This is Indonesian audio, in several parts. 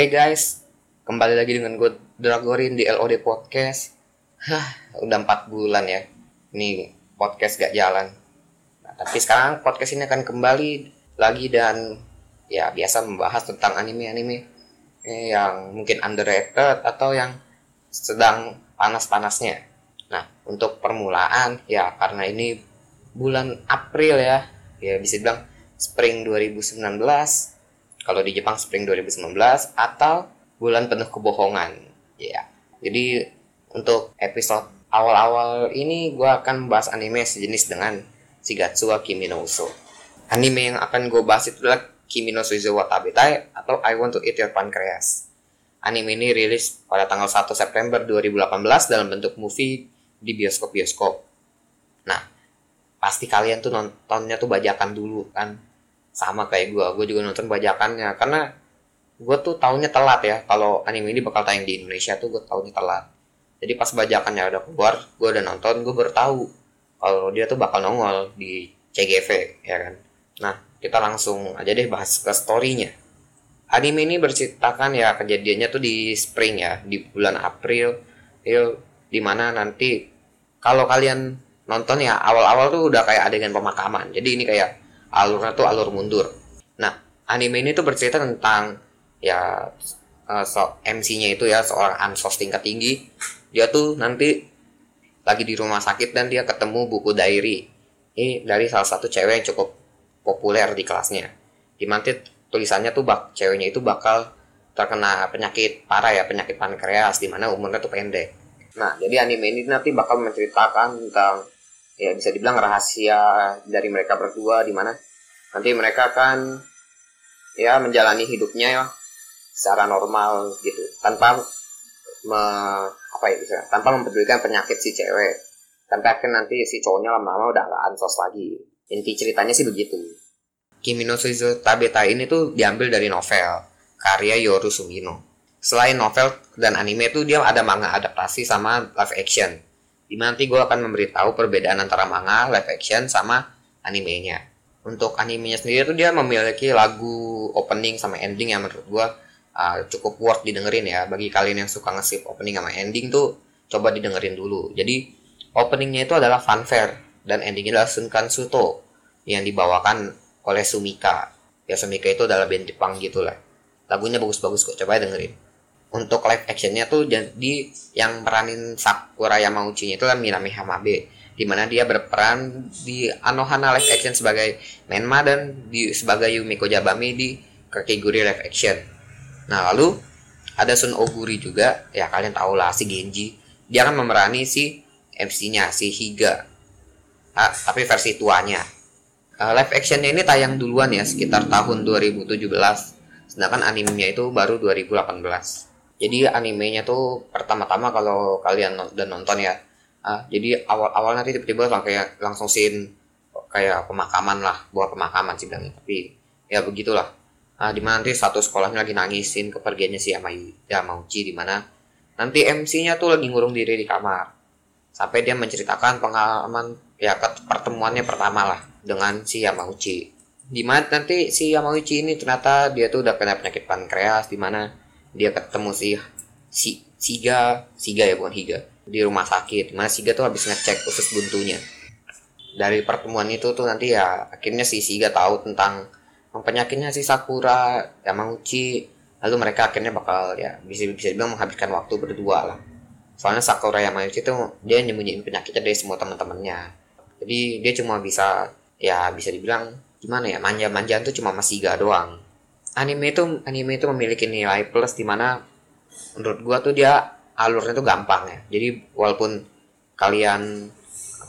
Oke guys, kembali lagi dengan gue Dragorin di LOD Podcast. Hah, udah 4 bulan ya. Ini podcast gak jalan. Nah, tapi sekarang podcast ini akan kembali lagi dan ya biasa membahas tentang anime-anime yang mungkin underrated atau yang sedang panas-panasnya. Nah, untuk permulaan ya karena ini bulan April ya, ya bisa bilang spring 2019 kalau di Jepang spring 2019 atau bulan penuh kebohongan. Ya. Jadi untuk episode awal-awal ini gue akan membahas anime sejenis dengan Shigatsu wa Kimi no Uso. Anime yang akan gue bahas itu adalah Kimi no Suizo wa Tabetai atau I Want to Eat Your Pancreas. Anime ini rilis pada tanggal 1 September 2018 dalam bentuk movie di bioskop-bioskop. Nah pasti kalian tuh nontonnya tuh bajakan dulu kan sama kayak gue gue juga nonton bajakannya. Karena gue tuh tahunya telat ya. Kalau anime ini bakal tayang di Indonesia tuh gue tahunya telat. Jadi pas bajakannya udah keluar gue udah nonton gue baru tahu kalau dia tuh bakal nongol di CGV ya kan? Nah kita langsung aja deh bahas ke storynya. Anime ini berceritakan ya kejadiannya tuh di spring ya di bulan April. April di mana nanti kalau kalian nonton ya awal-awal tuh udah kayak adegan pemakaman. Jadi ini kayak alurnya tuh alur mundur. Nah, anime ini tuh bercerita tentang ya uh, so, MC-nya itu ya seorang ansos tingkat tinggi. Dia tuh nanti lagi di rumah sakit dan dia ketemu buku diary. Ini dari salah satu cewek yang cukup populer di kelasnya. Di mana tulisannya tuh bak ceweknya itu bakal terkena penyakit parah ya penyakit pankreas di mana umurnya tuh pendek. Nah, jadi anime ini nanti bakal menceritakan tentang ya bisa dibilang rahasia dari mereka berdua di mana nanti mereka akan ya menjalani hidupnya ya secara normal gitu. Tanpa me, apa ya bisa tanpa mempedulikan penyakit si cewek. Tanpa akan nanti si cowoknya lama-lama udah gak ansos lagi. Inti ceritanya sih begitu. Kimi no Suizo Tabeta ini tuh diambil dari novel karya Yoru Sumino selain novel dan anime tuh dia ada manga adaptasi sama live action Nanti gue akan memberitahu perbedaan antara manga, live action, sama animenya. Untuk animenya sendiri tuh dia memiliki lagu opening sama ending yang menurut gue uh, cukup worth didengerin ya. Bagi kalian yang suka nge opening sama ending tuh coba didengerin dulu. Jadi openingnya itu adalah fanfare dan endingnya adalah Sunkan Suto yang dibawakan oleh Sumika. Ya Sumika itu adalah band Jepang gitu lah. Lagunya bagus-bagus kok, coba dengerin untuk live actionnya tuh jadi yang peranin Sakura Yamauchi itu kan Minami Hamabe di mana dia berperan di Anohana live action sebagai Menma dan di sebagai Yumiko Jabami di kategori live action. Nah lalu ada Sun Oguri juga. Ya kalian tahu lah si Genji. Dia kan memerani si MC-nya si Higa. Ah, tapi versi tuanya. Uh, live actionnya ini tayang duluan ya sekitar tahun 2017 sedangkan animenya itu baru 2018 jadi animenya tuh pertama-tama kalau kalian udah nonton ya uh, jadi awal-awal nanti tiba-tiba kayak langsung scene kayak pemakaman lah buat pemakaman sih bilangnya. Tapi ya begitulah. Uh, di mana nanti satu sekolahnya lagi nangisin kepergiannya si Yamauchi di mana nanti MC-nya tuh lagi ngurung diri di kamar. Sampai dia menceritakan pengalaman ya pertemuannya pertama lah dengan si Yamauchi. Di mana nanti si Yamauchi ini ternyata dia tuh udah kena penyakit pankreas di mana dia ketemu si si Siga. Siga ya bukan Higa. Di rumah sakit. Mana Siga tuh habis ngecek usus buntunya. Dari pertemuan itu tuh nanti ya akhirnya si Siga tahu tentang penyakitnya si Sakura Yamauchi lalu mereka akhirnya bakal ya bisa bisa dibilang menghabiskan waktu berdua lah. Soalnya Sakura Yamauchi tuh dia nyembunyiin penyakitnya dari semua teman-temannya. Jadi dia cuma bisa ya bisa dibilang gimana ya manja-manjaan tuh cuma masih Siga doang anime itu anime itu memiliki nilai plus di mana menurut gua tuh dia alurnya tuh gampang ya. Jadi walaupun kalian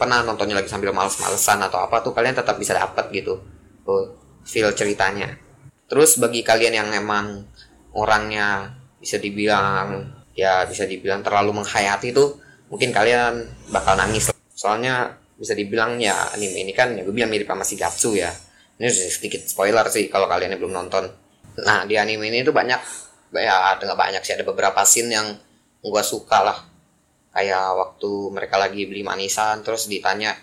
pernah nontonnya lagi sambil males-malesan atau apa tuh kalian tetap bisa dapat gitu tuh feel ceritanya. Terus bagi kalian yang emang orangnya bisa dibilang ya bisa dibilang terlalu menghayati tuh mungkin kalian bakal nangis. Soalnya bisa dibilang ya anime ini kan ya gue bilang mirip sama si Gatsu ya. Ini sedikit spoiler sih kalau kalian yang belum nonton nah di anime ini tuh banyak ya ada banyak sih ada beberapa scene yang gue suka lah. Kayak waktu mereka lagi beli manisan terus ditanya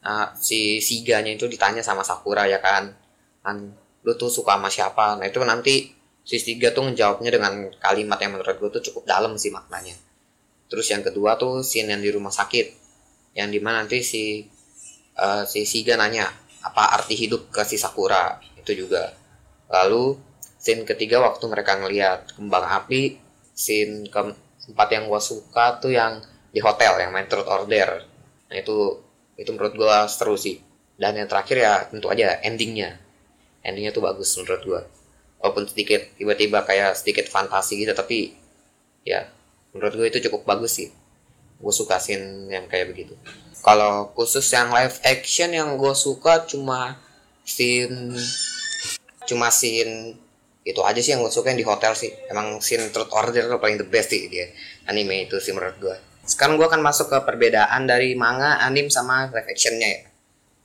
nah, si Siganya itu ditanya sama Sakura ya kan. Kan lu tuh suka sama siapa? Nah itu nanti si Siga tuh ngejawabnya dengan kalimat yang menurut gue tuh cukup dalam sih maknanya. Terus yang kedua tuh scene yang di rumah sakit yang di mana nanti si uh, si Siga nanya apa arti hidup ke si Sakura? Itu juga. Lalu scene ketiga waktu mereka ngelihat kembang api scene keempat yang gue suka tuh yang di hotel yang main truth order nah itu itu menurut gue seru sih. Dan yang terakhir ya tentu aja endingnya. Endingnya tuh bagus menurut gue walaupun sedikit tiba-tiba kayak sedikit fantasi gitu tapi ya menurut gue itu cukup bagus sih. Gue suka scene yang kayak begitu. Kalau khusus yang live action yang gue suka cuma scene cuma scene itu aja sih yang gue suka yang di hotel sih. Emang scene Truth Order tuh paling the best sih dia. Anime itu sih menurut gue sekarang gue akan masuk ke perbedaan dari manga, anime sama live actionnya ya.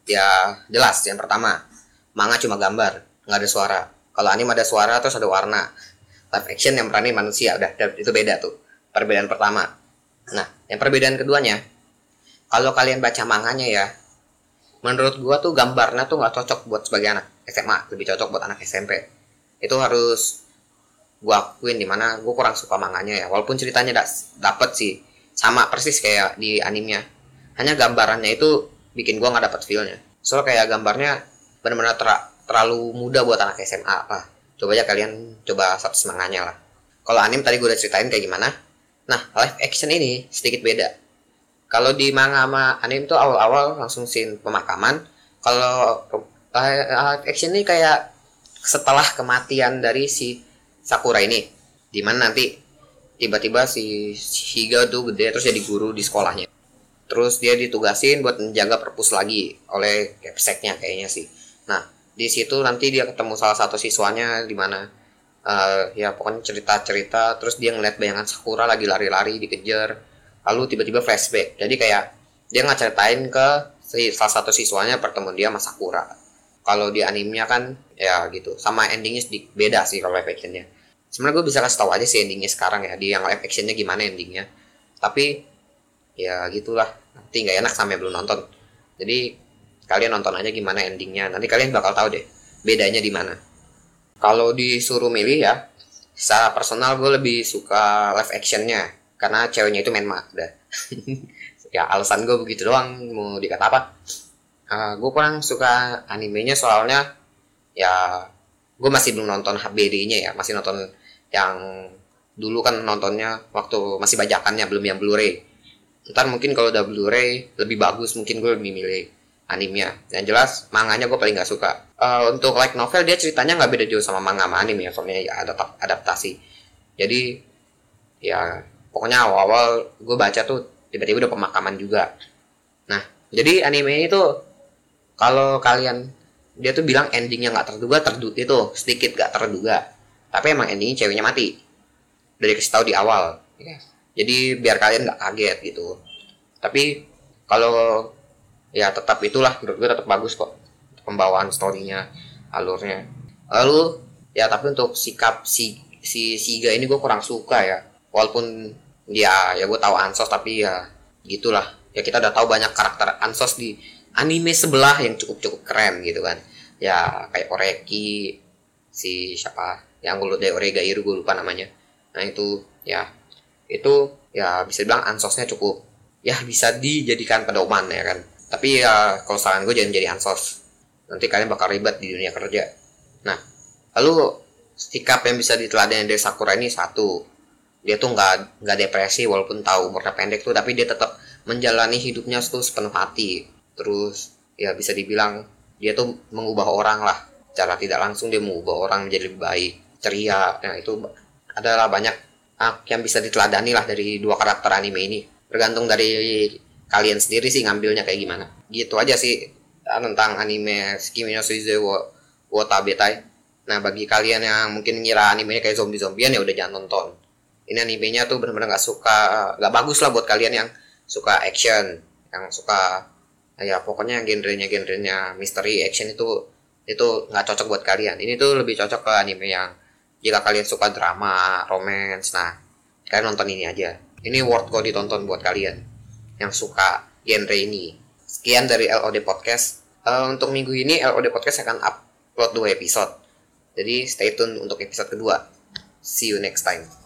Ya jelas. Yang pertama manga cuma gambar nggak ada suara. Kalau anime ada suara terus ada warna. Live action yang berani manusia udah itu beda tuh. Perbedaan pertama. Nah yang perbedaan keduanya kalau kalian baca manganya ya menurut gua tuh gambarnya tuh nggak cocok buat sebagai anak SMA lebih cocok buat anak SMP itu harus gua akuin di mana gua kurang suka manganya ya. Walaupun ceritanya da dapet sih sama persis kayak di animenya. Hanya gambarannya itu bikin gua nggak dapet feelnya. Soal kayak gambarnya benar-benar ter terlalu muda buat anak SMA apa. Coba aja kalian coba satu semangatnya lah. Kalau anim tadi gue udah ceritain kayak gimana. Nah live action ini sedikit beda. Kalau di manga sama anim tuh awal-awal langsung scene pemakaman. Kalau live action ini kayak setelah kematian dari si Sakura ini di mana nanti tiba-tiba si Higa tuh gede terus jadi guru di sekolahnya. Terus dia ditugasin buat menjaga perpus lagi oleh capseknya kayaknya sih. Nah, di situ nanti dia ketemu salah satu siswanya di mana uh, ya pokoknya cerita-cerita terus dia ngeliat bayangan Sakura lagi lari-lari dikejar lalu tiba-tiba flashback. Jadi kayak dia nggak ceritain ke salah satu siswanya pertemuan dia sama Sakura kalau di animenya kan ya gitu. Sama endingnya sedikit beda sih kalau live actionnya. Sebenarnya gue bisa kasih tahu aja sih endingnya sekarang ya di yang live actionnya gimana endingnya. Tapi ya gitulah. Nanti nggak enak sampai belum nonton. Jadi kalian nonton aja gimana endingnya. Nanti kalian bakal tahu deh bedanya di mana. Kalau disuruh milih ya secara personal gue lebih suka live actionnya. Karena ceweknya itu main mak dah. Ya alasan gue begitu doang mau dikata apa uh, eh, gue kurang suka animenya soalnya ya gue masih belum nonton HBD-nya ya masih nonton yang dulu kan nontonnya waktu masih bajakannya belum yang Blu-ray. Ntar mungkin kalau udah Blu-ray lebih bagus mungkin gue lebih milih animenya. Yang jelas manganya gue paling gak suka. Uh, untuk like novel dia ceritanya nggak beda jauh sama manga sama anime ya soalnya ya ada adaptasi. Jadi ya pokoknya awal-awal gue baca tuh tiba-tiba udah pemakaman juga. Nah jadi anime itu kalau kalian dia tuh bilang endingnya nggak terduga terdu itu sedikit gak terduga. Tapi emang endingnya ceweknya mati. Dari kasih tahu di awal. Ya. jadi biar kalian nggak kaget gitu. Tapi kalau ya tetap itulah menurut gue tetap bagus kok pembawaan storynya alurnya. Lalu ya tapi untuk sikap si si Siga ini gue kurang suka ya. Walaupun ya ya gue tahu Ansos tapi ya gitulah. Ya kita udah tahu banyak karakter Ansos di anime sebelah yang cukup cukup keren gitu kan. Ya kayak Oreki si siapa? Yang gue lupa Orega Iru gue lupa namanya. Nah itu ya. Itu ya bisa bilang ansosnya cukup ya bisa dijadikan pedoman ya kan. Tapi ya kalau saran gue jangan jadi ansos. Nanti kalian bakal ribet di dunia kerja. Nah lalu sikap yang bisa diteladani dari Sakura ini satu. Dia tuh nggak nggak depresi walaupun tahu umurnya pendek tuh tapi dia tetap menjalani hidupnya tuh sepenuh hati terus ya bisa dibilang dia tuh mengubah orang lah. Cara tidak langsung dia mengubah orang menjadi lebih baik ceria. Nah itu adalah banyak ah, yang bisa diteladani lah dari dua karakter anime ini. Tergantung dari kalian sendiri sih ngambilnya kayak gimana. Gitu aja sih ah, tentang anime Kimi no Suize wo, wo nah bagi kalian yang mungkin ngira animenya kayak zombie-zombian ya udah jangan nonton. Ini animenya tuh benar-benar nggak suka nggak bagus lah buat kalian yang suka action yang suka ya pokoknya genrenya genrenya misteri action itu itu nggak cocok buat kalian ini tuh lebih cocok ke anime yang jika kalian suka drama romance nah kalian nonton ini aja ini worth kok ditonton buat kalian yang suka genre ini. Sekian dari LOD Podcast. Uh, untuk minggu ini LOD Podcast akan upload dua episode. Jadi stay tune untuk episode kedua. See you next time.